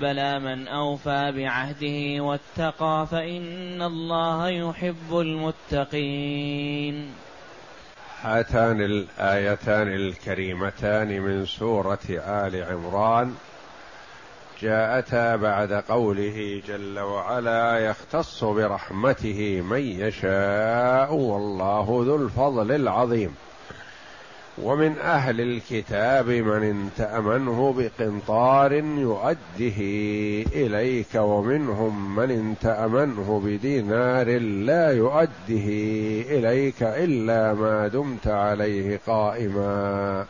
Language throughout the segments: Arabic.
بلى من أوفى بعهده واتقى فإن الله يحب المتقين. هاتان الآيتان الكريمتان من سورة آل عمران. جاءتا بعد قوله جل وعلا يختص برحمته من يشاء والله ذو الفضل العظيم. ومن أهل الكتاب من تامنه بقنطار يؤده إليك ومنهم من تامنه بدينار لا يؤده إليك إلا ما دمت عليه قائما.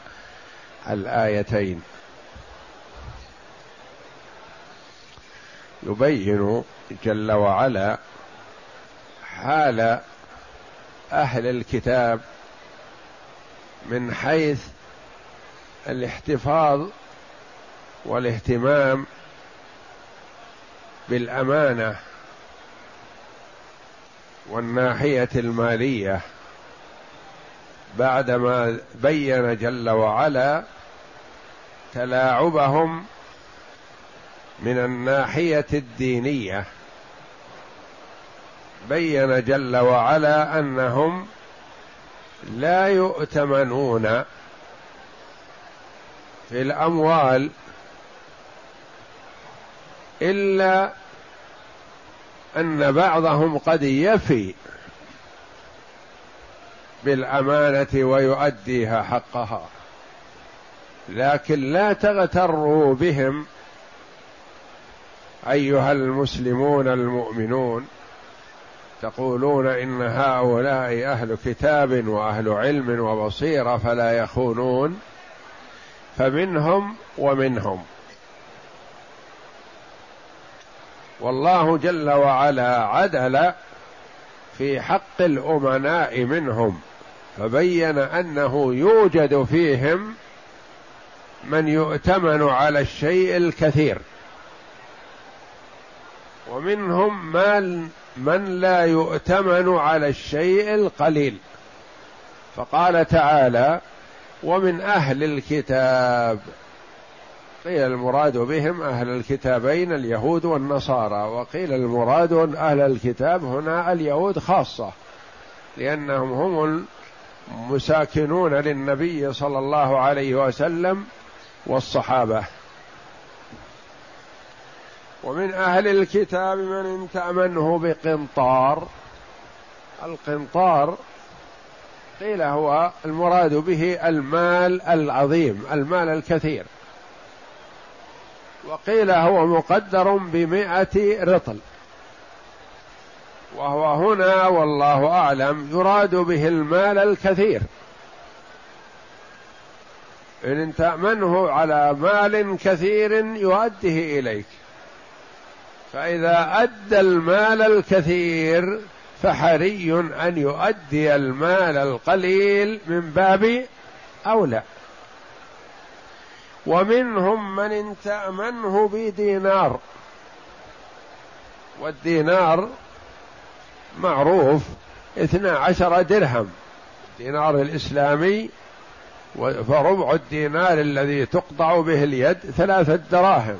الآيتين. يبين جل وعلا حال أهل الكتاب من حيث الاحتفاظ والاهتمام بالأمانة والناحية المالية بعدما بين جل وعلا تلاعبهم من الناحية الدينية. بين جل وعلا أنهم لا يؤتمنون في الأموال إلا أن بعضهم قد يفي بالأمانة ويؤديها حقها. لكن لا تغتروا بهم أيها المسلمون المؤمنون. تقولون إن هؤلاء أهل كتاب وأهل علم وبصيرة فلا يخونون فمنهم ومنهم. والله جل وعلا عدل في حق الأمناء منهم فبين أنه يوجد فيهم من يؤتمن على الشيء الكثير. ومنهم من من لا يؤتمن على الشيء القليل. فقال تعالى ومن أهل الكتاب. قيل المراد بهم أهل الكتابين اليهود والنصارى وقيل المراد أهل الكتاب هنا اليهود خاصة لأنهم هم المساكنون للنبي صلى الله عليه وسلم والصحابة. ومن أهل الكتاب من إن تأمنه بقنطار. القنطار قيل هو المراد به المال العظيم المال الكثير. وقيل هو مقدر بمائة رطل. وهو هنا والله أعلم يراد به المال الكثير. إن تأمنه على مال كثير يؤديه إليك. فإذا أدى المال الكثير فحري أن يؤدي المال القليل من باب أولى. ومنهم من ان تأمنه بدينار. والدينار معروف اثنا عشر درهم. دينار الإسلامي فربع الدينار الذي تقطع به اليد ثلاثة دراهم.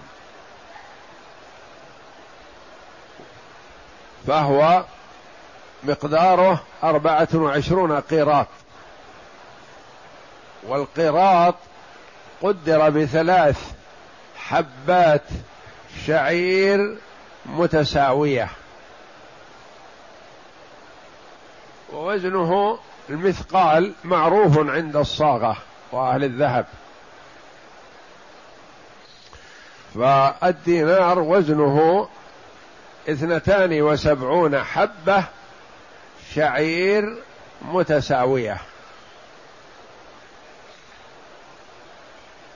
فهو مقداره أربعة وعشرون قيراط. والقيراط قدر بثلاث حبات شعير متساوية. ووزنه المثقال معروف عند الصاغة وأهل الذهب. فالدينار وزنه اثنتان وسبعون حبة شعير متساوية.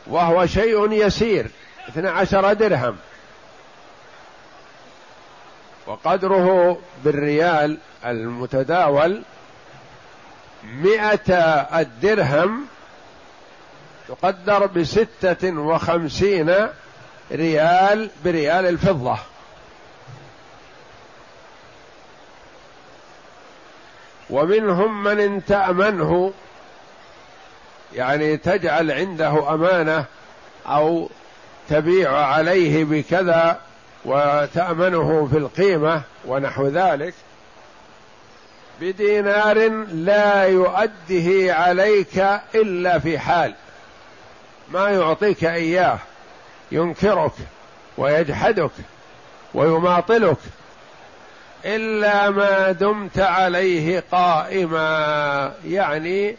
وهو شيء يسير اثنى عشر درهم. وقدره بالريال المتداول مئة الدرهم تقدر بستة وخمسين ريال بريال الفضة. ومنهم من ان تأمنه يعني تجعل عنده أمانة أو تبيع عليه بكذا وتأمنه في القيمة ونحو ذلك بدينار لا يؤده عليك إلا في حال ما يعطيك إياه ينكرك ويجحدك ويماطلك إلا ما دمت عليه قائما يعني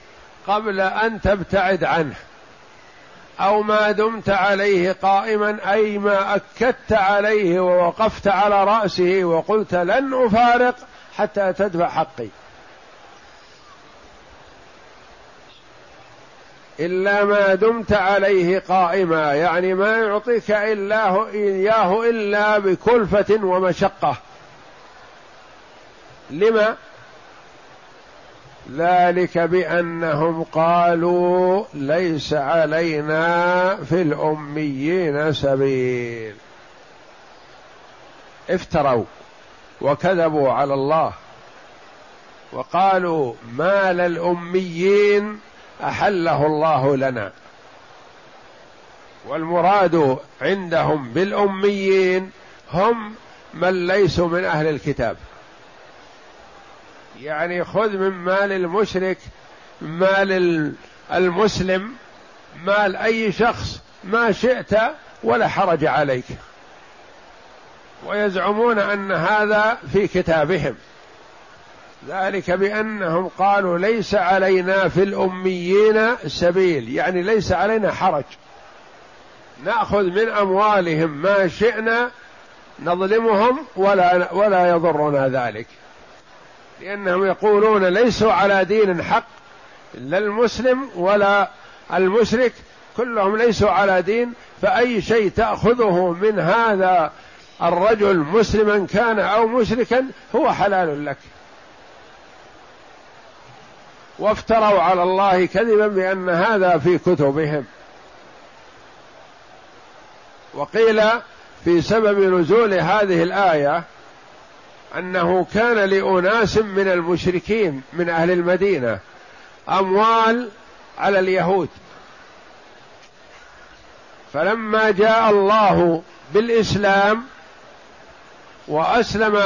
قبل أن تبتعد عنه. أو ما دمت عليه قائما أي ما أكدت عليه ووقفت على رأسه وقلت لن أفارق حتى تدفع حقي. إلا ما دمت عليه قائما يعني ما يعطيك إلا إياه إلا بكلفة ومشقة. لما؟ ذلك بأنهم قالوا ليس علينا في الأميين سبيل. افتروا وكذبوا على الله وقالوا ما للأميين أحله الله لنا. والمراد عندهم بالأميين هم من ليسوا من أهل الكتاب. يعني خذ من مال المشرك مال المسلم مال أي شخص ما شئت ولا حرج عليك. ويزعمون أن هذا في كتابهم. ذلك بأنهم قالوا ليس علينا في الأميين سبيل يعني ليس علينا حرج. نأخذ من أموالهم ما شئنا نظلمهم ولا ولا يضرنا ذلك. لأنهم يقولون ليسوا على دين حق لا المسلم ولا المشرك كلهم ليسوا على دين فأي شيء تأخذه من هذا الرجل مسلما كان أو مشركا هو حلال لك. وافتروا على الله كذبا بأن هذا في كتبهم. وقيل في سبب نزول هذه الآية أنه كان لأناس من المشركين من أهل المدينة أموال على اليهود. فلما جاء الله بالإسلام وأسلم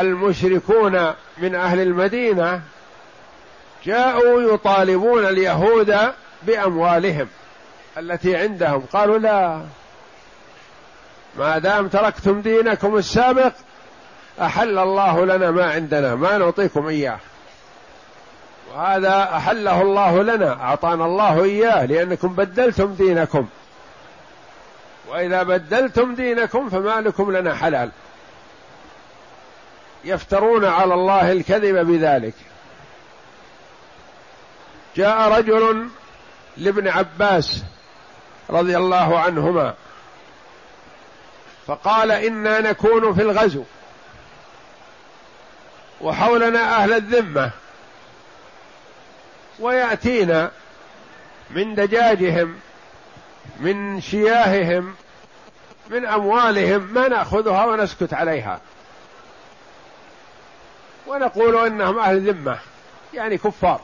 المشركون من أهل المدينة جاءوا يطالبون اليهود بأموالهم التي عندهم. قالوا لا ما دام تركتم دينكم السابق أحل الله لنا ما عندنا ما نعطيكم إياه. وهذا أحله الله لنا أعطانا الله إياه لأنكم بدلتم دينكم. وإذا بدلتم دينكم فما لكم لنا حلال. يفترون على الله الكذب بذلك. جاء رجل لابن عباس رضي الله عنهما فقال إنا نكون في الغزو. وحولنا أهل الذمة ويأتينا من دجاجهم من شياههم من أموالهم ما نأخذها ونسكت عليها. ونقول إنهم أهل ذمة يعني كفار.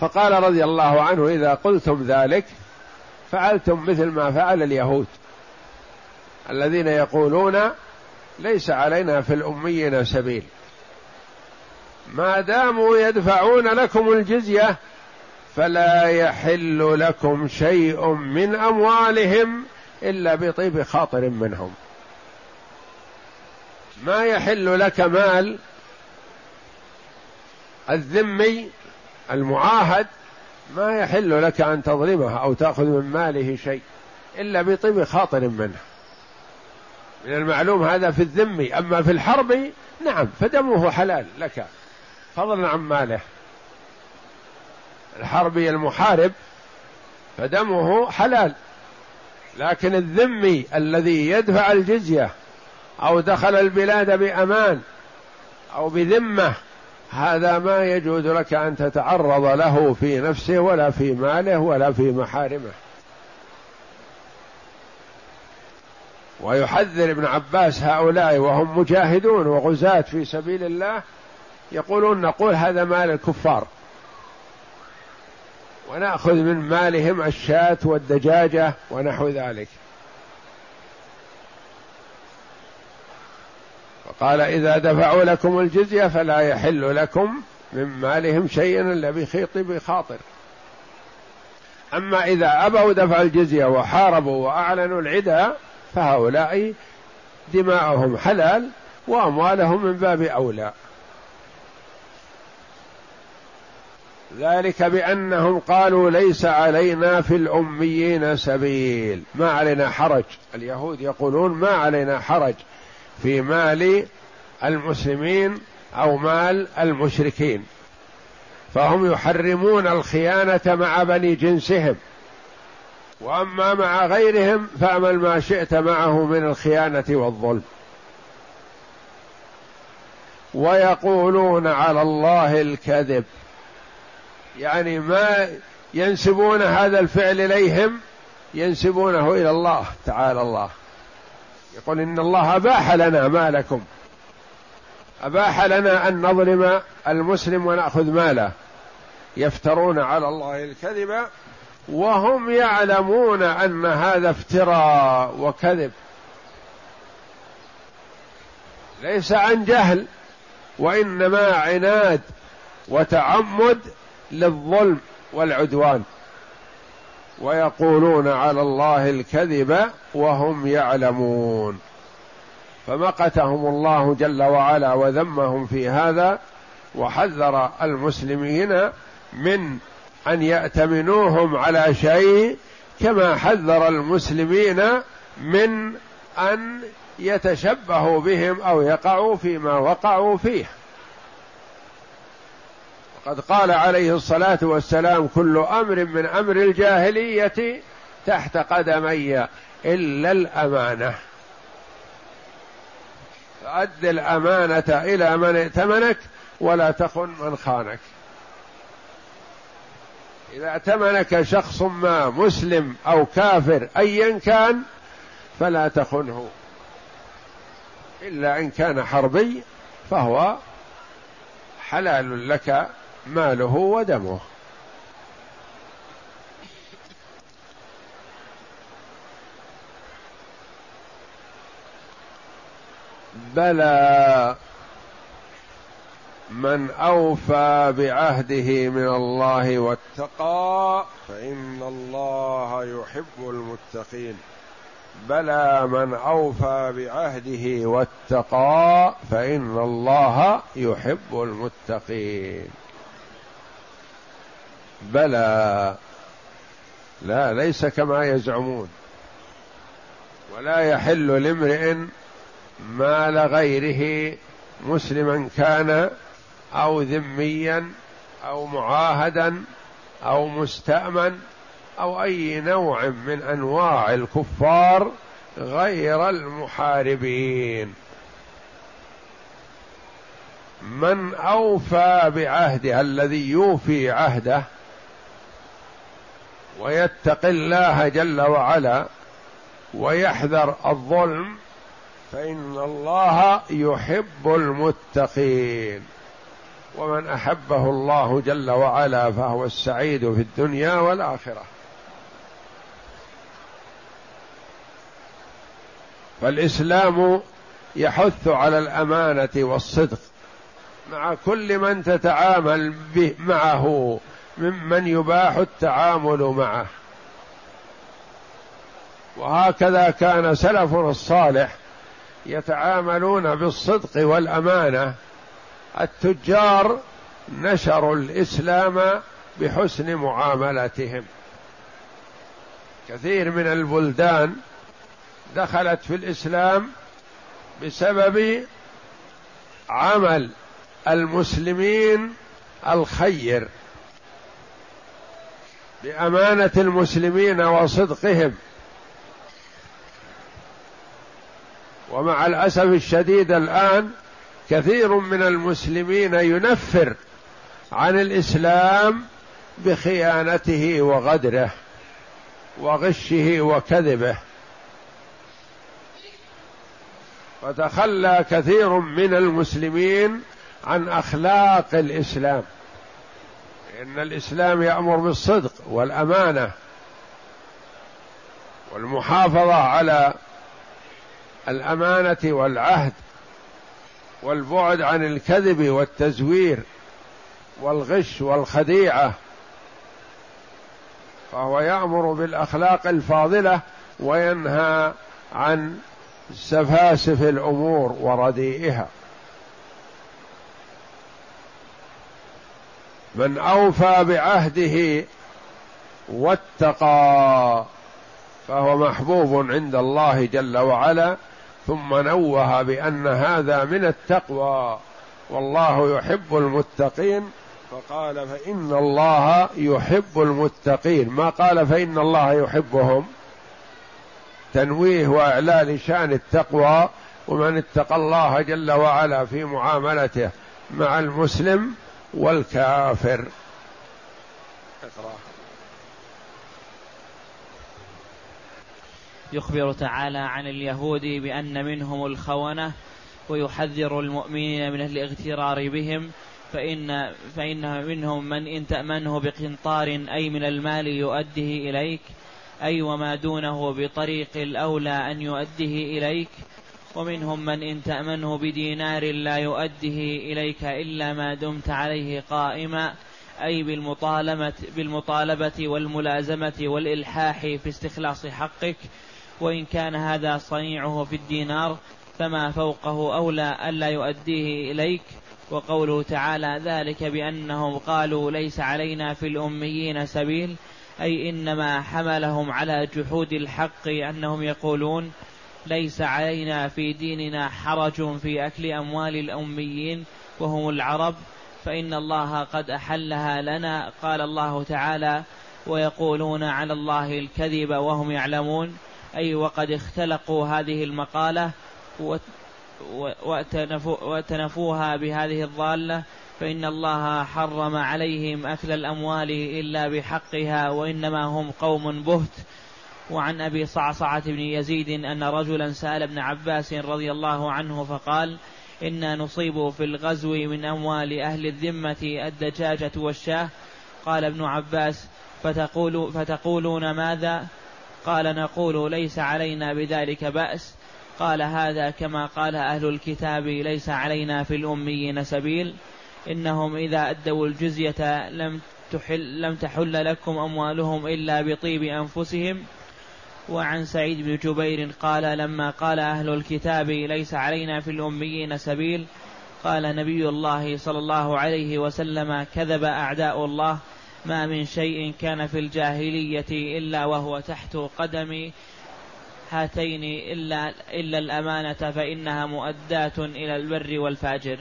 فقال رضي الله عنه إذا قلتم ذلك فعلتم مثل ما فعل اليهود. الذين يقولون ليس علينا في الأميين سبيل. ما داموا يدفعون لكم الجزية فلا يحل لكم شيء من أموالهم إلا بطيب خاطر منهم. ما يحل لك مال الذمي المعاهد ما يحل لك أن تظلمه أو تأخذ من ماله شيء إلا بطيب خاطر منه. من المعلوم هذا في الذمي أما في الحرب نعم فدمه حلال لك. فضلا عن ماله. الحربي المحارب فدمه حلال. لكن الذمي الذي يدفع الجزية أو دخل البلاد بأمان أو بذمة هذا ما يجوز لك أن تتعرض له في نفسه ولا في ماله ولا في محارمه. ويحذر ابن عباس هؤلاء وهم مجاهدون وغزاة في سبيل الله يقولون نقول هذا مال الكفار. ونأخذ من مالهم الشاة والدجاجة ونحو ذلك. وقال إذا دفعوا لكم الجزية فلا يحل لكم من مالهم شيئا إلا بخيط بخاطر. أما إذا أبوا دفع الجزية وحاربوا وأعلنوا العدا فهؤلاء دماؤهم حلال وأموالهم من باب أولى. ذلك بأنهم قالوا ليس علينا في الأميين سبيل. ما علينا حرج. اليهود يقولون ما علينا حرج في مال المسلمين أو مال المشركين. فهم يحرمون الخيانة مع بني جنسهم. وأما مع غيرهم فاعمل ما شئت معه من الخيانة والظلم. ويقولون على الله الكذب. يعني ما ينسبون هذا الفعل إليهم ينسبونه إلى الله تعالى الله. يقول إن الله أباح لنا مالكم. أباح لنا أن نظلم المسلم ونأخذ ماله. يفترون على الله الكذب وهم يعلمون أن هذا افتراء وكذب. ليس عن جهل وإنما عناد وتعمد للظلم والعدوان. ويقولون على الله الكذب وهم يعلمون. فمقتهم الله جل وعلا وذمهم في هذا وحذر المسلمين من أن يأتمنوهم على شيء كما حذر المسلمين من أن يتشبهوا بهم أو يقعوا فيما وقعوا فيه. قد قال عليه الصلاة والسلام كل أمر من أمر الجاهلية تحت قدمي إلا الأمانة. فأد الأمانة إلى من ائتمنك ولا تخن من خانك. إذا ائتمنك شخص ما مسلم أو كافر أيا كان فلا تخنه. إلا إن كان حربي فهو حلال لك ماله ودمه. بلى. من أوفى بعهده من الله واتقى فإن الله يحب المتقين. بلى من أوفى بعهده واتقى فإن الله يحب المتقين. بلى. لا ليس كما يزعمون. ولا يحل لامرئ مال غيره مسلما كان أو ذميا أو معاهدا أو مستأمن أو أي نوع من أنواع الكفار غير المحاربين. من أوفى بعهده الذي يوفي عهده ويتقي الله جل وعلا ويحذر الظلم فإن الله يحب المتقين. ومن أحبه الله جل وعلا فهو السعيد في الدنيا والآخرة. فالإسلام يحث على الأمانة والصدق مع كل من تتعامل به معه ممن يباح التعامل معه. وهكذا كان سلفنا الصالح يتعاملون بالصدق والأمانة التجار نشروا الإسلام بحسن معاملتهم. كثير من البلدان دخلت في الإسلام بسبب عمل المسلمين الخير بأمانة المسلمين وصدقهم. ومع الأسف الشديد الآن كثير من المسلمين ينفر عن الإسلام بخيانته وغدره وغشه وكذبه. فتخلى كثير من المسلمين عن أخلاق الإسلام. إن الإسلام يأمر بالصدق والأمانة والمحافظة على الأمانة والعهد والبعد عن الكذب والتزوير والغش والخديعة فهو يأمر بالأخلاق الفاضلة وينهى عن سفاسف الأمور ورديئها. من أوفى بعهده واتقى فهو محبوب عند الله جل وعلا ثم نوه بأن هذا من التقوى والله يحب المتقين. فقال فإن الله يحب المتقين. ما قال فإن الله يحبهم؟ تنويه واعلال شأن التقوى ومن اتقى الله جل وعلا في معاملته مع المسلم والكافر. اقرأ. يخبر تعالى عن اليهود بأن منهم الخونة ويحذر المؤمنين من الاغترار بهم فإن فإن منهم من إن تأمنه بقنطار أي من المال يؤديه إليك أي وما دونه بطريق الأولى أن يؤديه إليك ومنهم من إن تأمنه بدينار لا يؤديه إليك إلا ما دمت عليه قائما. أي بالمطالبة, بالمطالبة والملازمة والإلحاح في استخلاص حقك وإن كان هذا صنيعه في الدينار فما فوقه أولى ألا يؤديه إليك. وقوله تعالى ذلك بأنهم قالوا ليس علينا في الأميين سبيل أي إنما حملهم على جحود الحق أنهم يقولون ليس علينا في ديننا حرج في أكل أموال الأميين وهم العرب فإن الله قد أحلها لنا. قال الله تعالى ويقولون على الله الكذب وهم يعلمون. أي وقد اختلقوا هذه المقالة وتنفوها بهذه الضالة. فإن الله حرم عليهم أكل الأموال إلا بحقها وإنما هم قوم بهت. وعن أبي صعصعة بن يزيد أن رجلا سأل ابن عباس رضي الله عنه فقال إنا نصيب في الغزو من أموال أهل الذمة الدجاجة والشاه. قال ابن عباس فتقول فتقولون ماذا؟ قال نقول ليس علينا بذلك بأس. قال هذا كما قال أهل الكتاب ليس علينا في الأميين سبيل. إنهم إذا أدوا الجزية لم تحل لم تحل لكم أموالهم إلا بطيب أنفسهم. وعن سعيد بن جبير قال لما قال أهل الكتاب ليس علينا في الأميين سبيل قال نبي الله صلى الله عليه وسلم كذب أعداء الله ما من شيء كان في الجاهلية إلا وهو تحت قدم هاتين إلا, إلا الأمانة فإنها مؤداة إلى البر والفاجر.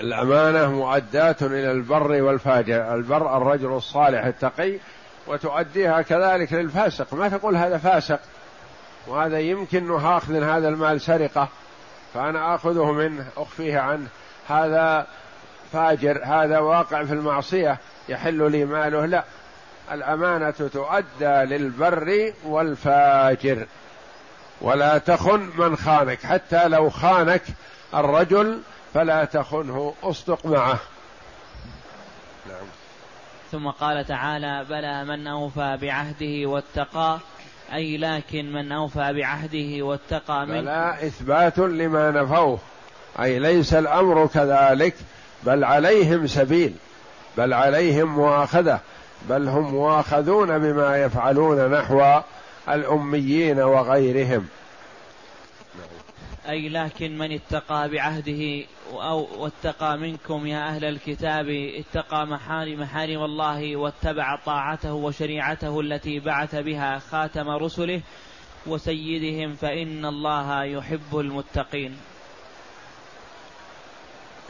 الأمانة مؤداة إلى البر والفاجر البر الرجل الصالح التقي وتؤديها كذلك للفاسق. ما تقول هذا فاسق وهذا يمكن آخذ هذا المال سرقة فأنا آخذه منه أخفيه عنه. هذا فاجر هذا واقع في المعصية يحل لي ماله. لا الأمانة تؤدى للبر والفاجر. ولا تخن من خانك حتى لو خانك الرجل فلا تخنه أصدق معه. نعم. ثم قال تعالى بلى من أوفى بعهده واتقى أي لكن من أوفى بعهده واتقى من بلى إثبات لما نفوه أي ليس الأمر كذلك بل عليهم سبيل بل عليهم مؤاخذة بل هم مؤاخذون بما يفعلون نحو الأميين وغيرهم. أي لكن من اتقى بعهده أو واتقى منكم يا أهل الكتاب اتقى محارم محارم الله واتبع طاعته وشريعته التي بعث بها خاتم رسله وسيدهم فإن الله يحب المتقين.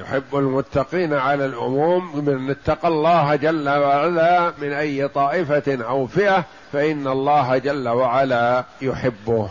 يحب المتقين على العموم من اتقى الله جل وعلا من أي طائفة أو فئة فإن الله جل وعلا يحبه.